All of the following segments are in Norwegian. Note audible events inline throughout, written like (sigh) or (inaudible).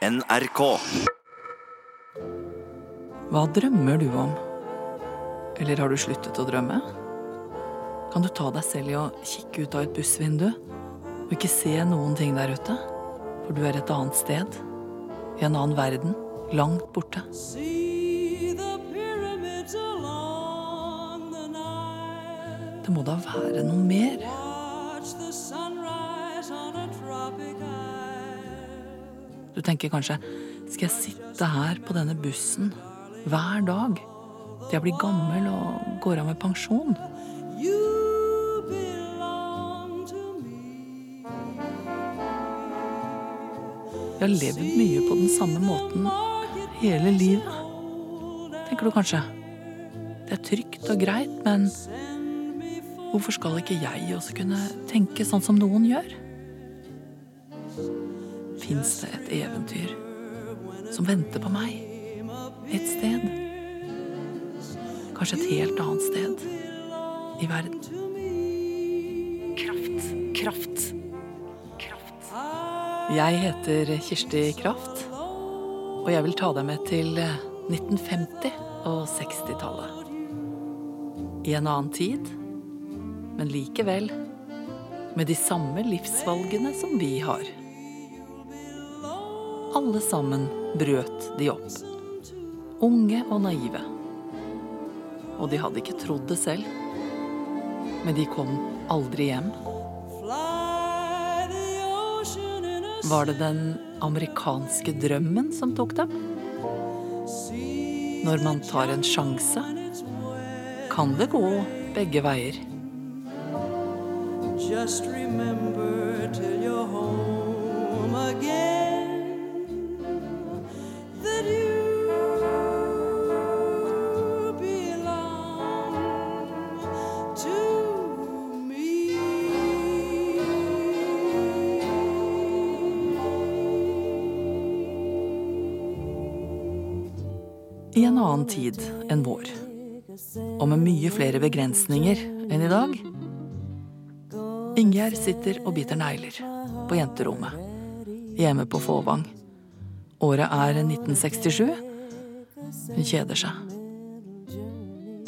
NRK. Hva drømmer du om? Eller har du sluttet å drømme? Kan du ta deg selv i å kikke ut av et bussvindu og ikke se noen ting der ute? For du er et annet sted, i en annen verden, langt borte. Det må da være noe mer? Tenker kanskje skal jeg sitte her på denne bussen hver dag til jeg blir gammel og går av med pensjon? Jeg har levd mye på den samme måten hele livet. Tenker du kanskje. Det er trygt og greit, men hvorfor skal ikke jeg også kunne tenke sånn som noen gjør? Fins det et eventyr som venter på meg et sted? Kanskje et helt annet sted i verden? Kraft, kraft, kraft. Jeg heter Kirsti Kraft, og jeg vil ta deg med til 1950- og 60-tallet. I en annen tid, men likevel med de samme livsvalgene som vi har. Alle sammen brøt de opp. Unge og naive. Og de hadde ikke trodd det selv. Men de kom aldri hjem. Var det den amerikanske drømmen som tok dem? Når man tar en sjanse, kan det gå begge veier. Just remember till you're home again annen tid enn vår, og med mye flere begrensninger enn i dag. Ingjerd sitter og biter negler på jenterommet, hjemme på Fåvang. Året er 1967. Hun kjeder seg.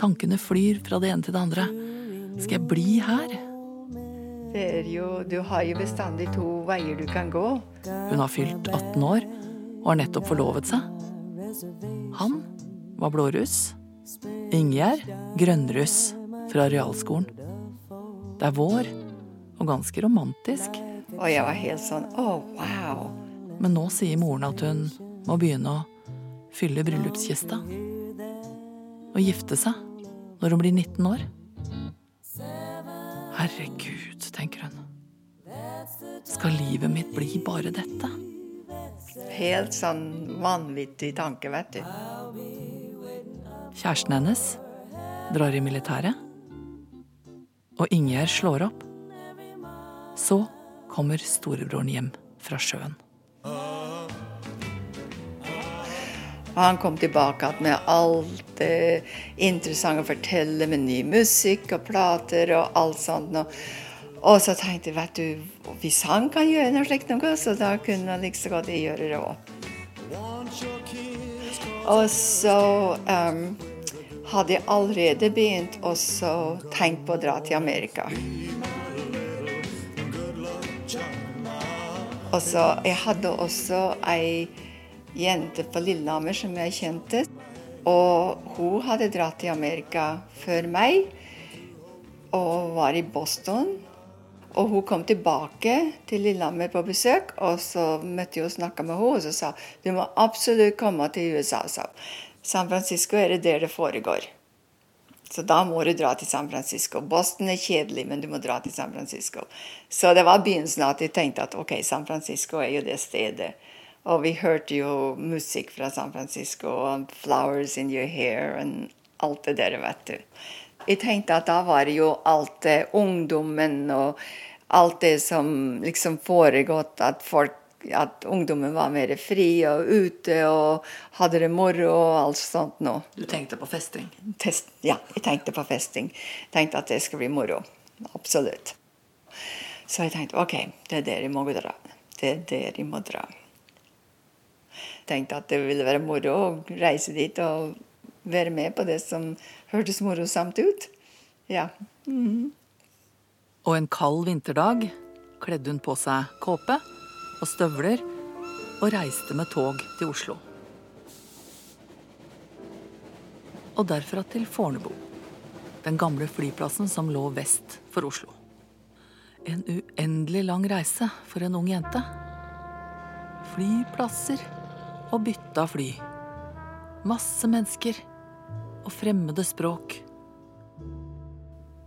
Tankene flyr fra det ene til det andre. Skal jeg bli her? Det er jo, du har jo bestandig to veier du kan gå. Hun har fylt 18 år og har nettopp forlovet seg. Han var blåruss. Ingjerd grønnruss fra realskolen. Det er vår, og ganske romantisk. Og jeg var helt sånn Å, wow. Men nå sier moren at hun må begynne å fylle bryllupskista. Og gifte seg når hun blir 19 år. Herregud, tenker hun. Skal livet mitt bli bare dette? Helt sånn vanvittig tanke, vet du. Kjæresten hennes drar i militæret. Og Ingjerd slår opp. Så kommer storebroren hjem fra sjøen. Han kom tilbake med alt det interessante å fortelle, med ny musikk og plater og alt sånt. Og, så tenkte jeg, vet du, hvis han kan gjøre noe slikt noe, så da kunne han like så godt gjøre det òg. Og så um, hadde jeg allerede begynt å tenke på å dra til Amerika. Og så Jeg hadde også ei jente på Lillehammer som jeg kjente. Og hun hadde dratt til Amerika før meg og var i Boston. Og hun kom tilbake til Lillehammer på besøk, og så møtte jeg og snakka med henne, og så sa du må absolutt komme til USA. sa. San Francisco er det der det foregår. Så da må du dra til San Francisco. Boston er kjedelig, men du må dra til San Francisco. Så det var begynnelsen at jeg tenkte at ok, San Francisco er jo det stedet. Og vi hørte jo musikk fra San Francisco, og 'Flowers in Your Hair' og alt det der, vet du. Jeg tenkte at da var det jo alt det ungdommen og alt det som liksom foregått, at folk at ungdommen var mer fri og ute og hadde det moro og alt sånt nå. Du tenkte på festing? Test, ja, jeg tenkte på festing. Tenkte at det skulle bli moro. Absolutt. Så jeg tenkte ok, det er der jeg må dra. Det er der jeg må dra. Tenkte at det ville være moro å reise dit og være med på det som hørtes morosamt ut. Ja. Og en kald vinterdag kledde hun på seg kåpe og støvler og reiste med tog til Oslo. Og derfra til Fornebu, den gamle flyplassen som lå vest for Oslo. En uendelig lang reise for en ung jente. Flyplasser og bytte av fly. Masse mennesker og fremmede språk.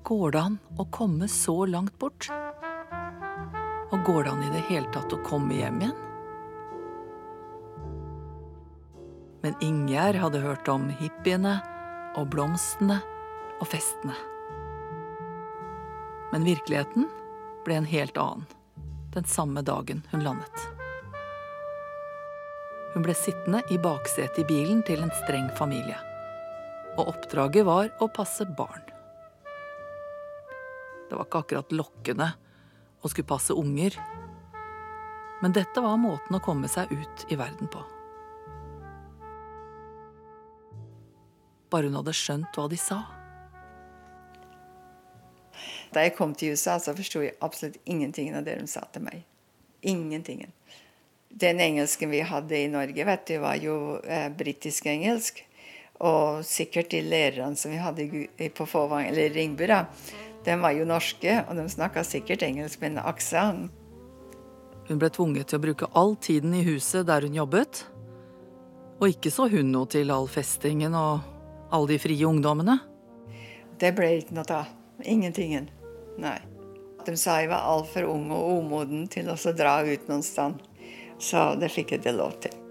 Går det an å komme så langt bort? Og går det an i det hele tatt å komme hjem igjen? Men Ingjerd hadde hørt om hippiene og blomstene og festene. Men virkeligheten ble en helt annen den samme dagen hun landet. Hun ble sittende i baksetet i bilen til en streng familie. Og oppdraget var å passe barn. Det var ikke akkurat lokkende å skulle passe unger. Men dette var måten å komme seg ut i verden på. Bare hun hadde skjønt hva de sa. Da jeg kom til USA, så forsto jeg absolutt ingenting av det de sa til meg. Ingentingen. Den engelsken vi hadde i Norge, vet du, var jo eh, britisk engelsk. Og sikkert de lærerne som vi hadde på Fåvang, eller Ringbu, da, de var jo norske, og de snakka sikkert engelsk med en aksent. Hun ble tvunget til å bruke all tiden i huset der hun jobbet. Og ikke så hun noe til all festingen og alle de frie ungdommene. Det ble ikke noe av. Ingentingen. Nei. De sa jeg var altfor ung og umoden til å dra ut noen sted. Så det fikk jeg det lov til.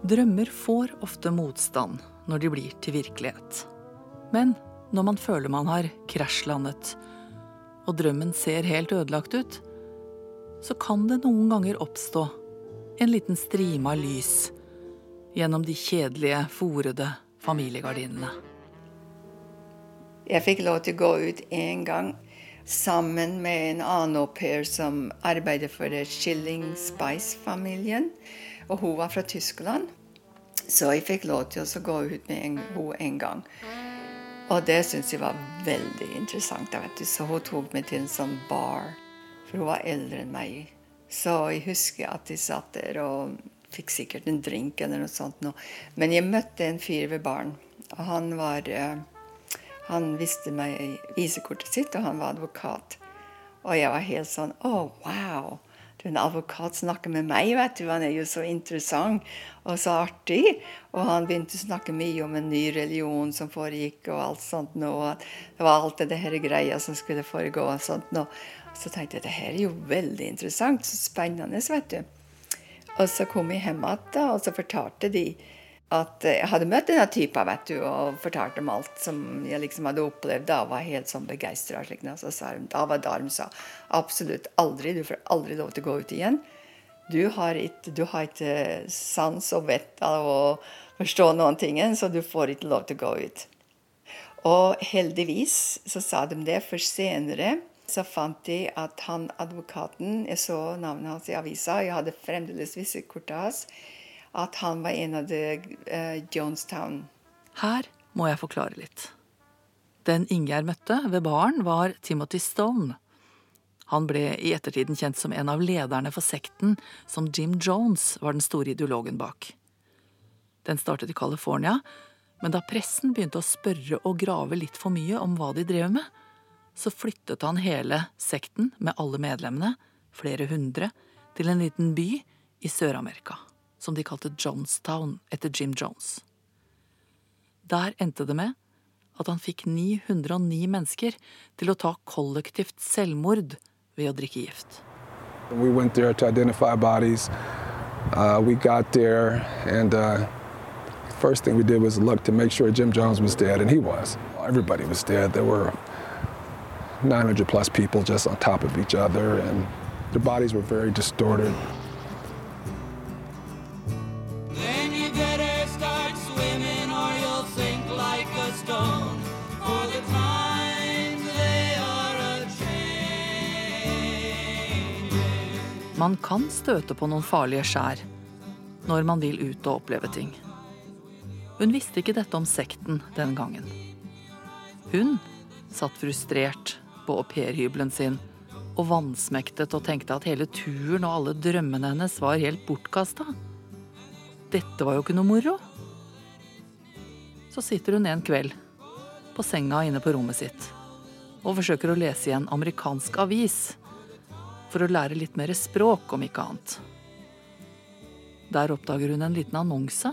Drømmer får ofte motstand når de blir til virkelighet. Men når man føler man har krasjlandet, og drømmen ser helt ødelagt ut, så kan det noen ganger oppstå en liten strime av lys gjennom de kjedelige, forede familiegardinene. Jeg fikk lov til å gå ut én gang sammen med en annen au pair som arbeider for Schilling Spice-familien. Og hun var fra Tyskland. Så jeg fikk lov til å gå ut med en, hun en gang. Og det syntes jeg var veldig interessant. Så hun tok meg til en sånn bar, for hun var eldre enn meg. Så jeg husker at de satt der og fikk sikkert en drink eller noe sånt. nå. Men jeg møtte en fyr ved baren, og han var eh, Han viste meg visekortet sitt, og han var advokat. Og jeg var helt sånn Å, wow! En advokat snakker med meg, vet du. Han er jo så interessant og så artig. Og han begynte å snakke mye om en ny religion som foregikk, og alt sånt nå. Det var alt det her greia som skulle foregå og sånt nå. Så tenkte jeg det her er jo veldig interessant. Så spennende, vet du. Og så kom jeg hjem igjen, og så fortalte de at jeg hadde møtt denne typen, vet du, og fortalte om alt som jeg liksom hadde opplevd. Da var jeg helt sånn begeistra. Så sa de, da var da de sa absolutt aldri, du får aldri lov til å gå ut igjen. Du har ikke, du har ikke sans og vett av å forstå noen ting, så du får ikke lov til å gå ut. Og heldigvis så sa de det, for senere så fant de at han advokaten Jeg så navnet hans i avisa, jeg hadde fremdeles visittkortet hans. At han var en av de eh, Jonestown. Her må jeg forklare litt. Den Ingjerd møtte ved baren, var Timothy Stone. Han ble i ettertiden kjent som en av lederne for sekten som Jim Jones var den store ideologen bak. Den startet i California, men da pressen begynte å spørre og grave litt for mye om hva de drev med, så flyttet han hele sekten med alle medlemmene, flere hundre, til en liten by i Sør-Amerika, som de kalte Johnstown etter Jim Jones. Der endte det med at han fikk 909 mennesker til å ta kollektivt selvmord ved å drikke gift. We went there to identify bodies. Uh, we got there, and uh, first thing we did was look to make sure Jim Jones was dead, and he was. Everybody was dead. There were 900 plus people just on top of each other, and their bodies were very distorted. Man kan støte på noen farlige skjær når man vil ut og oppleve ting. Hun visste ikke dette om sekten den gangen. Hun satt frustrert på aupairhybelen sin og vansmektet og tenkte at hele turen og alle drømmene hennes var helt bortkasta. Dette var jo ikke noe moro. Så sitter hun en kveld på senga inne på rommet sitt og forsøker å lese i en amerikansk avis for å lære litt mer språk, om ikke annet. Der oppdager hun en liten annonse.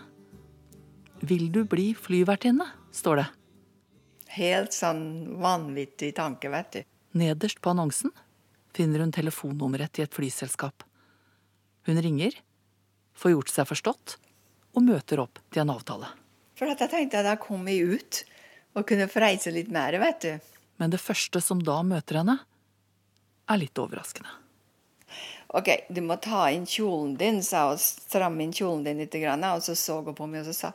Vil du bli flyvertinne? står det. Helt sånn vanvittig tanke, vet du. Nederst på annonsen finner hun telefonnummeret til et flyselskap. Hun ringer, får gjort seg forstått og møter opp til en avtale. For at jeg tenkte at da kom jeg ut og kunne få reise litt mer, vet du. Men det første som da møter henne, er litt overraskende. OK, du må ta inn kjolen din, sa hun. Stramme inn kjolen din litt. Og så så hun på meg og så sa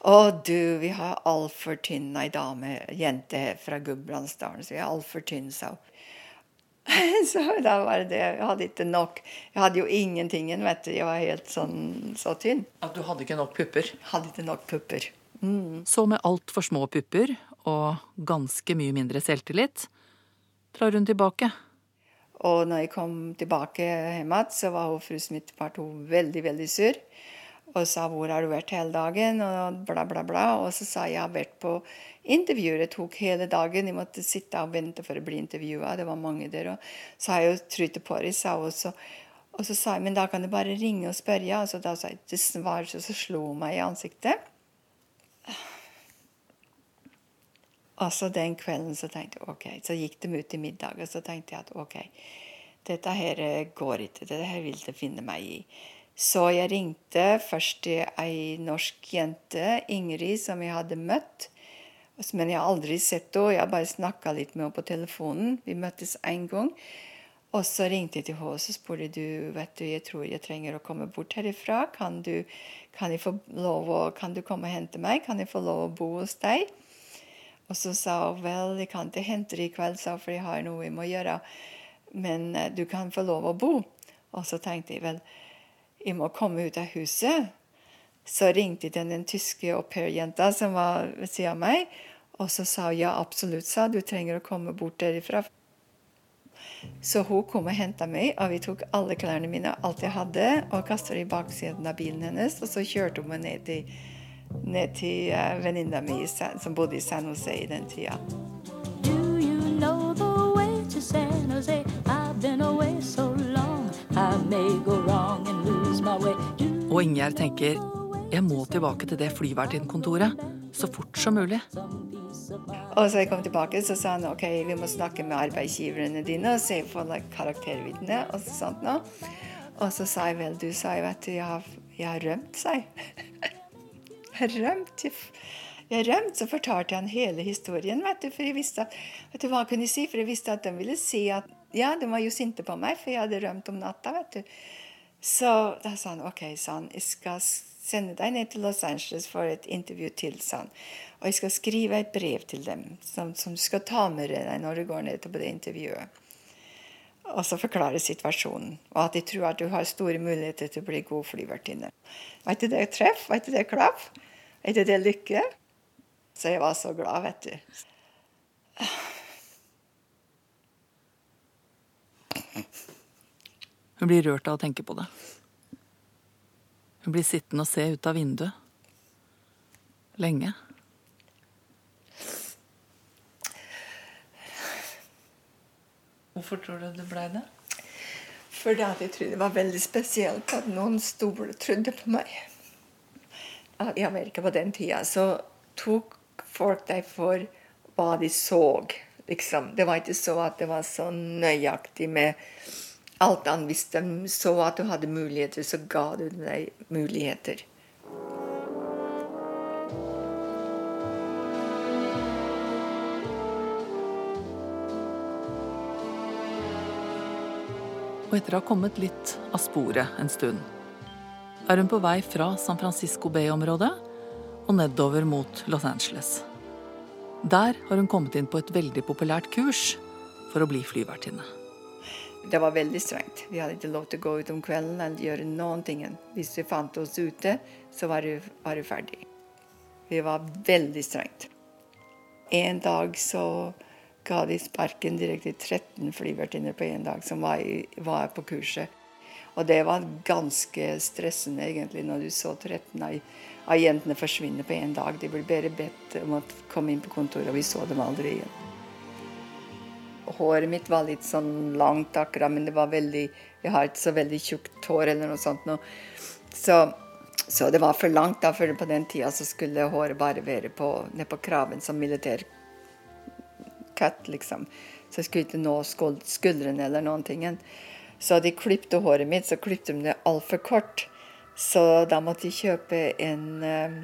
å, du, vi har altfor tynn ei dame, jente fra Gudbrandsdalen, så vi er altfor tynn, sa hun. (laughs) Så da var det det. Jeg hadde ikke nok. Jeg hadde jo ingenting, vet du. Jeg var helt sånn så tynn. At du hadde ikke nok pupper? Hadde ikke nok pupper. Så med altfor små pupper og ganske mye mindre selvtillit drar hun tilbake. Og når jeg kom tilbake hjem så var hun fru Smittepart veldig, veldig sur. Og sa 'hvor har du vært hele dagen?' og bla, bla, bla. Og så sa jeg 'jeg har vært på intervjuer'. Det tok hele dagen. Jeg måtte sitte og vente for å bli intervjua. Det var mange der. Og så har jeg jo trutt på det, sa hun. også. Og så sa jeg 'men da kan du bare ringe og spørre'. Og så da sa jeg 'Det svarer', så slo hun meg i ansiktet. Og så den kvelden så tenkte jeg ok, så gikk de ut i middag, og så tenkte jeg at ok, dette her eh, går ikke, dette her vil de finne meg i. Så jeg ringte først til ei norsk jente, Ingrid, som jeg hadde møtt. Men jeg har aldri sett henne, jeg har bare snakka litt med henne på telefonen. Vi møttes én gang. Og så ringte jeg til henne og så spurte du, vet du, jeg tror jeg trenger å komme bort herifra. Kan du, kan jeg få lov å, kan du komme og hente meg? Kan jeg få lov å bo hos deg? Og så sa hun vel, jeg kan ikke hente deg i kveld, sa hun, for jeg har noe jeg må gjøre. Men eh, du kan få lov å bo. Og så tenkte jeg vel, jeg må komme ut av huset. Så ringte jeg til den tyske au pair-jenta som var ved siden av meg. Og så sa hun ja, absolutt, sa du trenger å komme bort derifra. Så hun kom og henta meg, og vi tok alle klærne mine, alt jeg hadde, og kasta i baksiden av bilen hennes. Og så kjørte hun meg ned til, ned til uh, venninna mi som bodde i San Jose i den tida. Og Ingjerd tenker jeg må tilbake til det flyvertinnkontoret så fort som mulig. Og så jeg kom tilbake, så sa han ok, vi må snakke med arbeidsgiverne dine og se på like, karaktervitne og sånt noe. Og så sa jeg vel, du sa jo vet du, jeg har, jeg har rømt, sa jeg. (laughs) Jeg har rømt. Jeg rømte, Jeg så fortalte han hele historien, vet du, for jeg visste at, vet du hva jeg kunne si, for jeg visste at de ville si at, ja, de var jo sinte på meg, for jeg hadde rømt om natta, vet du. Så da sa han, ok, sa han, jeg skal sende deg ned til Los Angeles for et intervju til, sa han. Og jeg skal skrive et brev til dem, som, som du skal ta med deg når du går ned på det intervjuet. Og så forklare situasjonen, og at de tror at du har store muligheter til å bli god flyvertinne. Var ikke det treff? Var ikke det klaff? Er ikke det lykke? Så jeg var så glad, vet du. Hun blir rørt av å tenke på det. Hun blir sittende og se ut av vinduet. Lenge. Hvorfor tror du det blei det? Fordi jeg trodde det var veldig spesielt at noen store trodde på meg. Ja, I Amerika på den tida så tok folk deg for hva de så. Liksom. Det var ikke så at det var så nøyaktig med alt annet. Hvis de så at du hadde muligheter, så ga du deg muligheter. Og etter å ha kommet litt av sporet en stund, er hun på vei fra San Francisco Bay-området og nedover mot Los Angeles. Der har hun kommet inn på et veldig populært kurs for å bli flyvertinne. Det var veldig strengt. Vi hadde ikke lov til å gå ut om kvelden eller gjøre noen ting. Hvis vi fant oss ute, så var det, var det ferdig. Vi var veldig strengt. En dag så ga de sparken direkte til 13 flyvertinner på en dag som var, var på kurset. Og det var ganske stressende egentlig når du så 13 av, jentene forsvinne på en dag. De ble bare bedt om å komme inn på kontoret, og vi så dem aldri igjen. Håret mitt var litt sånn langt akkurat, men det var veldig Jeg har ikke så veldig tjukt hår eller noe sånt nå. Så, så det var for langt, da, for på den tida så skulle håret bare være på, ned på kraven som militær cut, liksom. Så jeg skulle ikke nå skuldrene eller noen ting. Så de klipte håret mitt, så klipte de det altfor kort. Så da måtte jeg kjøpe en uh,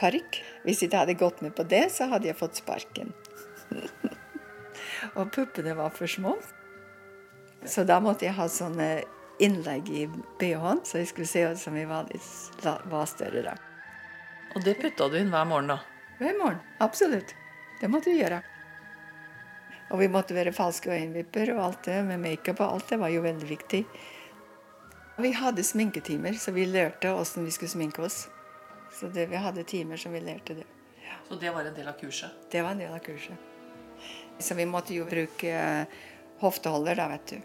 parykk. Hvis jeg ikke hadde gått med på det, så hadde jeg fått sparken. (laughs) Og puppene var for små. Så da måtte jeg ha sånne innlegg i bh-en, så jeg skulle se ut som jeg var, litt, var større da. Og det putta du inn hver morgen, da? Hver morgen. Absolutt. Det måtte vi gjøre. Og vi måtte være falske øyenvipper og alt det med makeup og alt det var jo veldig viktig. Vi hadde sminketimer, så vi lærte åssen vi skulle sminke oss. Så det, vi hadde timer som vi lærte det. Så det var en del av kurset? Det var en del av kurset. Så vi måtte jo bruke eh, hofteholder, da, vet du.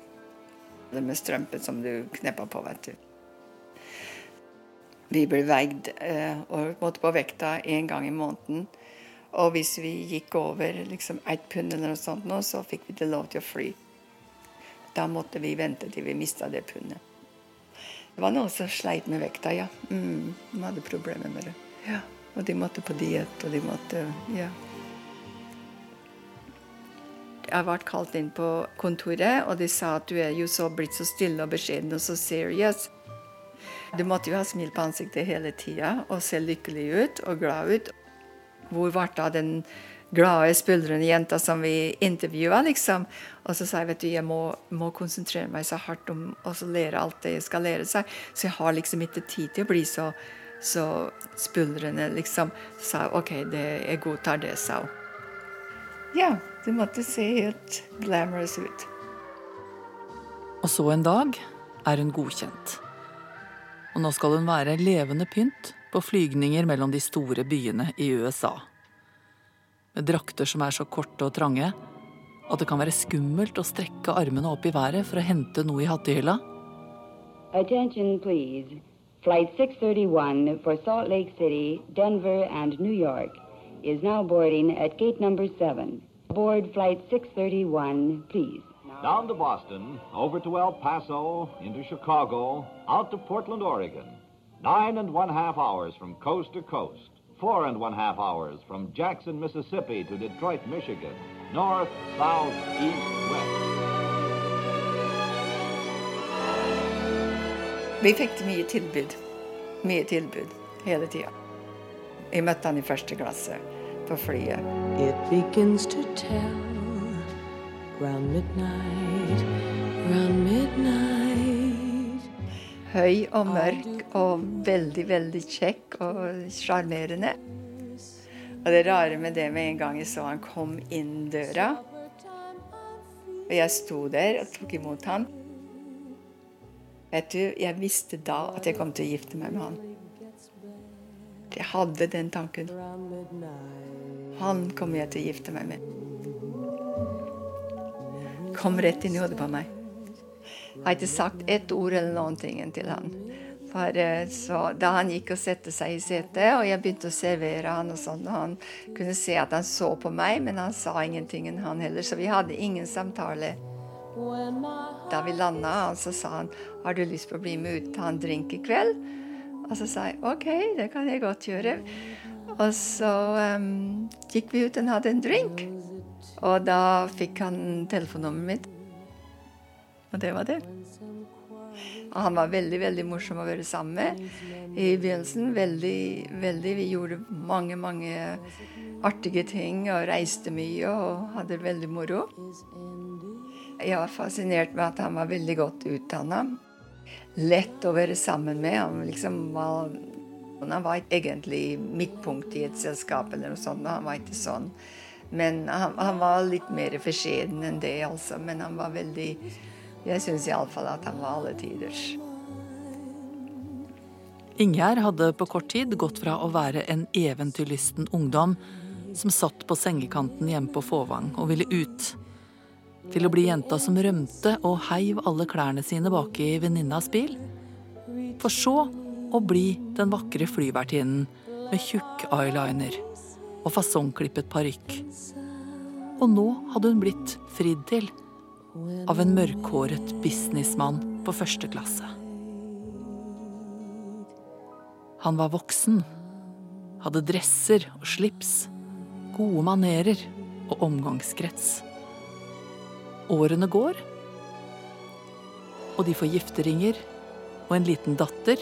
Det med strømpen som du kneppa på, vet du. Vi ble veid eh, og måtte på vekta én gang i måneden. Og hvis vi gikk over liksom ett pund eller noe sånt, nå, så fikk vi ikke lov til å fly. Da måtte vi vente til vi mista det pundet. Det var noen som sleit med vekta, ja. Mm, de hadde problemer med det. Ja. Og de måtte på diett, og de måtte Ja. Jeg ble kalt inn på kontoret, og de sa at du er jo så blitt så stille og beskjeden og så serious. Du måtte jo ha smil på ansiktet hele tida og se lykkelig ut og glad ut. Hvor ble det den glade, spuldrende jenta som vi intervjua, liksom? Og så sa jeg vet du, jeg må, må konsentrere meg så hardt om å lære alt det jeg skal lære seg, så jeg har liksom ikke tid til å bli så, så spuldrende, liksom. Så sa jeg OK, det, jeg godtar det, sa hun. Ja, det måtte se helt glamorous ut. Og så en dag er hun godkjent. Og nå skal hun være levende pynt på flygninger mellom de store byene i USA. Med drakter som er så korte og trange at det kan være skummelt å strekke armene opp i været for å hente noe i hattehylla. Attention, please. Flight 631 for Salt Lake City, Denver, and New York is now boarding at gate number 7. Board flight 631, please. Down to Boston, over to El Paso, into Chicago, out to Portland, Oregon. Nine and one half hours from coast to coast. Four and one half hours from Jackson, Mississippi to Detroit, Michigan. North, south, east, west. Vi fikk mye tilbud. Mye tilbud hele tida. Jeg møtte han i første klasse på flyet. It begins to tell round midnight, round midnight. Høy og mørk og veldig, veldig kjekk og sjarmerende. Og det rare med det med en gang jeg så han kom inn døra, og jeg sto der og tok imot han Vet du, jeg visste da at jeg kom til å gifte meg med han. Jeg hadde den tanken. Han kommer jeg til å gifte meg med. Kom rett inn i hodet på meg. Jeg har ikke sagt ett ord eller noen ting til han. For eh, så, Da han gikk og satte seg i setet, og jeg begynte å servere han og sånn, og han kunne se at han så på meg, men han sa ingenting, han heller, så vi hadde ingen samtale. Da vi landa, så sa han har du lyst på å bli med ut og ta en drink i kveld. Og så sa jeg OK, det kan jeg godt gjøre. Og så um, gikk vi ut og hadde en drink. Og da fikk han telefonnummeret mitt. Og det var det. Og han var veldig veldig morsom å være sammen med i begynnelsen. Veldig, veldig. Vi gjorde mange, mange artige ting og reiste mye og hadde det veldig moro. Jeg var fascinert med at han var veldig godt utdanna. Lett å være sammen med. Han, liksom var, han var egentlig midtpunkt i et selskap eller noe sånt. Han var ikke sånn. Men han, han var litt mer beskjeden enn det, altså. Men han var veldig Jeg syns iallfall at han var alle tiders. Ingjerd hadde på kort tid gått fra å være en eventyrlysten ungdom som satt på sengekanten hjemme på Fåvang og ville ut, til å bli jenta som rømte og heiv alle klærne sine bak i venninnas bil, for så å bli den vakre flyvertinnen med tjukk eyeliner og fasongklippet parykk. Og nå hadde hun blitt fridd til av en mørkhåret businessmann på første klasse. Han var voksen, hadde dresser og slips, gode manerer og omgangskrets. Årene går, og de får gifteringer og en liten datter,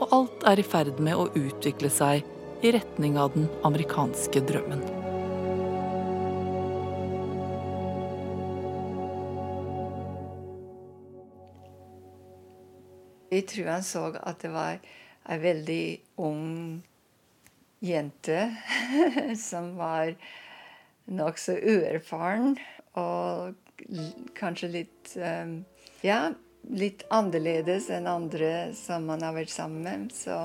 og alt er i ferd med å utvikle seg i retning av den amerikanske drømmen. Jeg tror han så at det var ei veldig ung jente (laughs) som var nokså uerfaren og kanskje litt eh, Ja, litt annerledes enn andre som han har vært sammen med. Så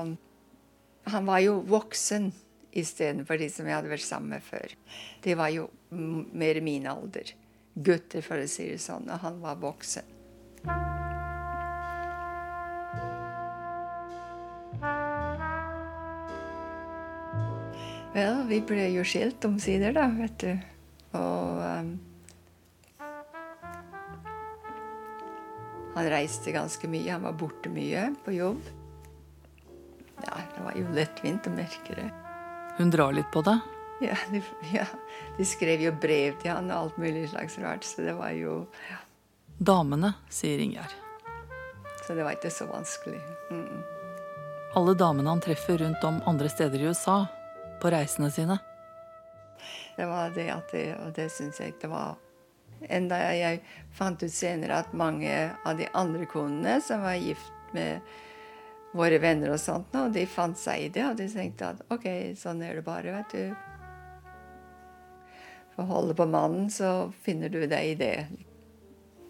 han var jo voksen istedenfor de som jeg hadde vært sammen med før. De var jo mer min alder. Gutter, for å si det sånn. Og han var voksen. Vi ble jo skilt omsider, da, vet du. Og um, Han reiste ganske mye. Han var borte mye på jobb. Ja, det var jo lettvint og mørkere. Hun drar litt på det. Ja, de, ja, de skrev jo brev til han og alt mulig slags rart, så det var jo ja, Damene, sier Ingjerd. Så det var ikke så vanskelig. Mm. Alle damene han treffer rundt om andre steder i USA, på reisene sine. Det var det at det, og det syns jeg det var Enda jeg fant ut senere at mange av de andre konene som var gift med våre venner og sånt, nå, de fant seg i det, og de tenkte at OK, sånn er det bare, vet du. For å holde på mannen, så finner du deg i det.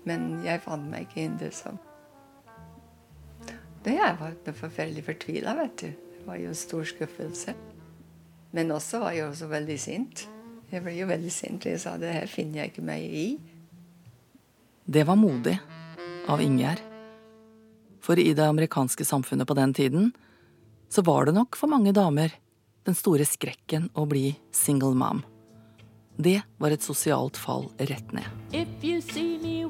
Men jeg fant meg ikke inn det som Det jeg var forferdelig fortvila, vet du. Det var jo en stor skuffelse. Men også var jeg også veldig sint. Jeg ble jo veldig sint. Jeg sa det her finner jeg ikke meg i. Det var modig av Ingjerd. For i det amerikanske samfunnet på den tiden så var det nok for mange damer den store skrekken å bli single mom. Det var et sosialt fall rett ned. If you see me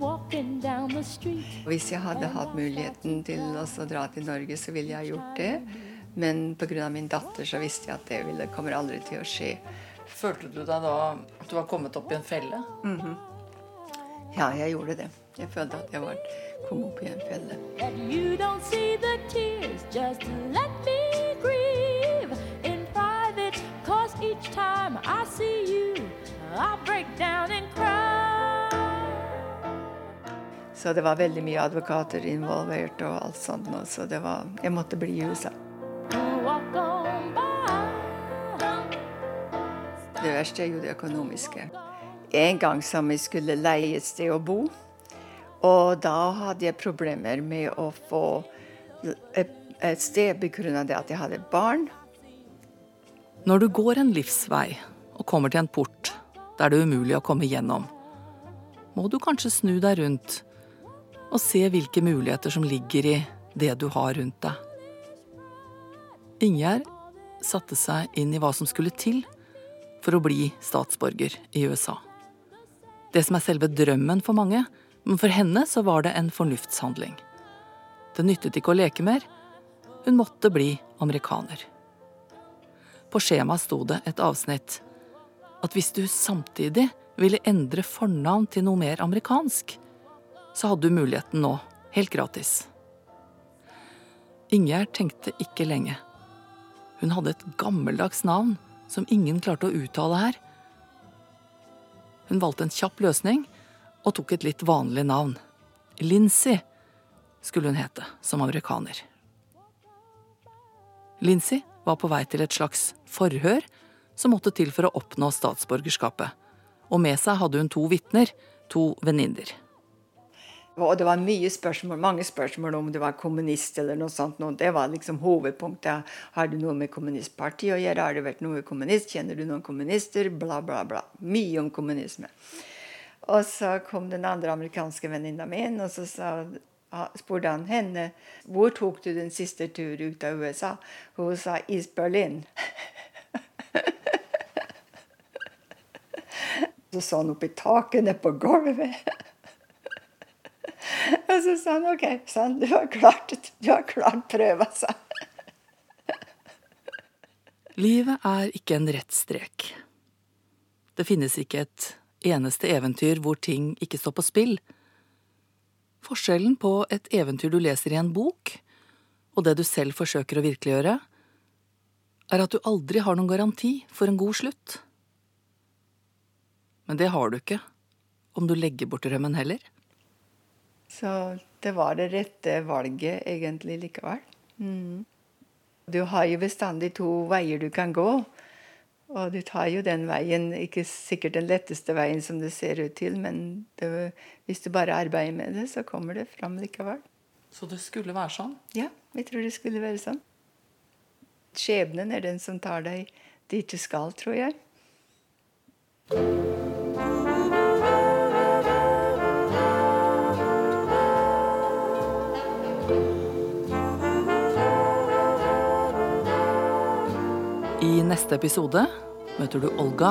down the street Hvis jeg hadde hatt muligheten til å dra til Norge, så ville jeg gjort det. Men pga. min datter så visste jeg at det ville, kommer aldri til å skje. Følte du deg da at du var kommet opp i en felle? Ja, jeg gjorde det. Jeg følte at jeg var, kom opp i en felle. tears. Grieve private. You. Så det var veldig mye advokater involvert og alt sånt så det var Jeg måtte bli i USA. Verste er jo det økonomiske. En gang som jeg skulle leie et sted å bo, og da hadde jeg problemer med å få et, sted det at jeg hadde barn. Når du går en livsvei og kommer til en port der det er umulig å komme gjennom, må du kanskje snu deg rundt og se hvilke muligheter som ligger i det du har rundt deg. Ingjerd satte seg inn i hva som skulle til for å bli statsborger i USA. Det som er selve drømmen for mange, men for henne så var det en fornuftshandling. Det nyttet ikke å leke mer, hun måtte bli amerikaner. På skjemaet sto det et avsnitt at hvis du samtidig ville endre fornavn til noe mer amerikansk, så hadde du muligheten nå, helt gratis. Ingjerd tenkte ikke lenge. Hun hadde et gammeldags navn som ingen klarte å uttale her. Hun valgte en kjapp løsning og tok et litt vanlig navn. Lincy skulle hun hete som amerikaner. Lincy var på vei til et slags forhør som måtte til for å oppnå statsborgerskapet, og med seg hadde hun to vitner, to venninner. Og det var mye spørsmål, mange spørsmål om du var kommunist eller noe sånt. Det var liksom hovedpunktet. Har du noe med kommunistpartiet å gjøre? Har du vært noe kommunist? Kjenner du noen kommunister? Bla, bla, bla. Mye om kommunisme. Og så kom den andre amerikanske venninna mi inn, og så sa, spurte han henne hvor tok du den siste tur ut av USA. Hun sa East Berlin. (laughs) så så han opp i taket, nede på gulvet. (laughs) (laughs) Og så sa han OK, sånn, du har klart, du klart prøva, sa han. Livet er ikke en rett strek. Det finnes ikke et eneste eventyr hvor ting ikke står på spill. Forskjellen på et eventyr du leser i en bok, og det du selv forsøker å virkeliggjøre, er at du aldri har noen garanti for en god slutt. Men det har du ikke om du legger bort drømmen heller. Så det var det rette valget egentlig likevel. Mm. Du har jo bestandig to veier du kan gå. Og du tar jo den veien, ikke sikkert den letteste veien som det ser ut til, men det, hvis du bare arbeider med det, så kommer det fram likevel. Så det skulle være sånn? Ja, jeg tror det skulle være sånn. Skjebnen er den som tar deg dit du skal, tror jeg. I neste episode møter du Olga,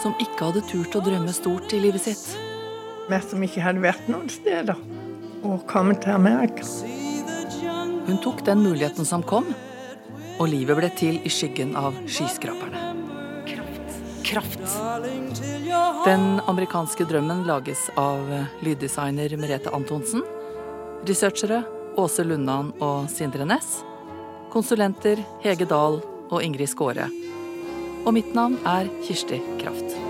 som ikke hadde turt å drømme stort i livet sitt. Vi som ikke hadde vært noen steder og kommet til Amerika. Hun tok den muligheten som kom, og livet ble til i skyggen av skyskraperne. Kraft. Den amerikanske drømmen lages av lyddesigner Merete Antonsen. Researchere Åse Lundan og Sindre Næss. Konsulenter Hege Dahl og Ingrid Skåre. Og mitt navn er Kirsti Kraft.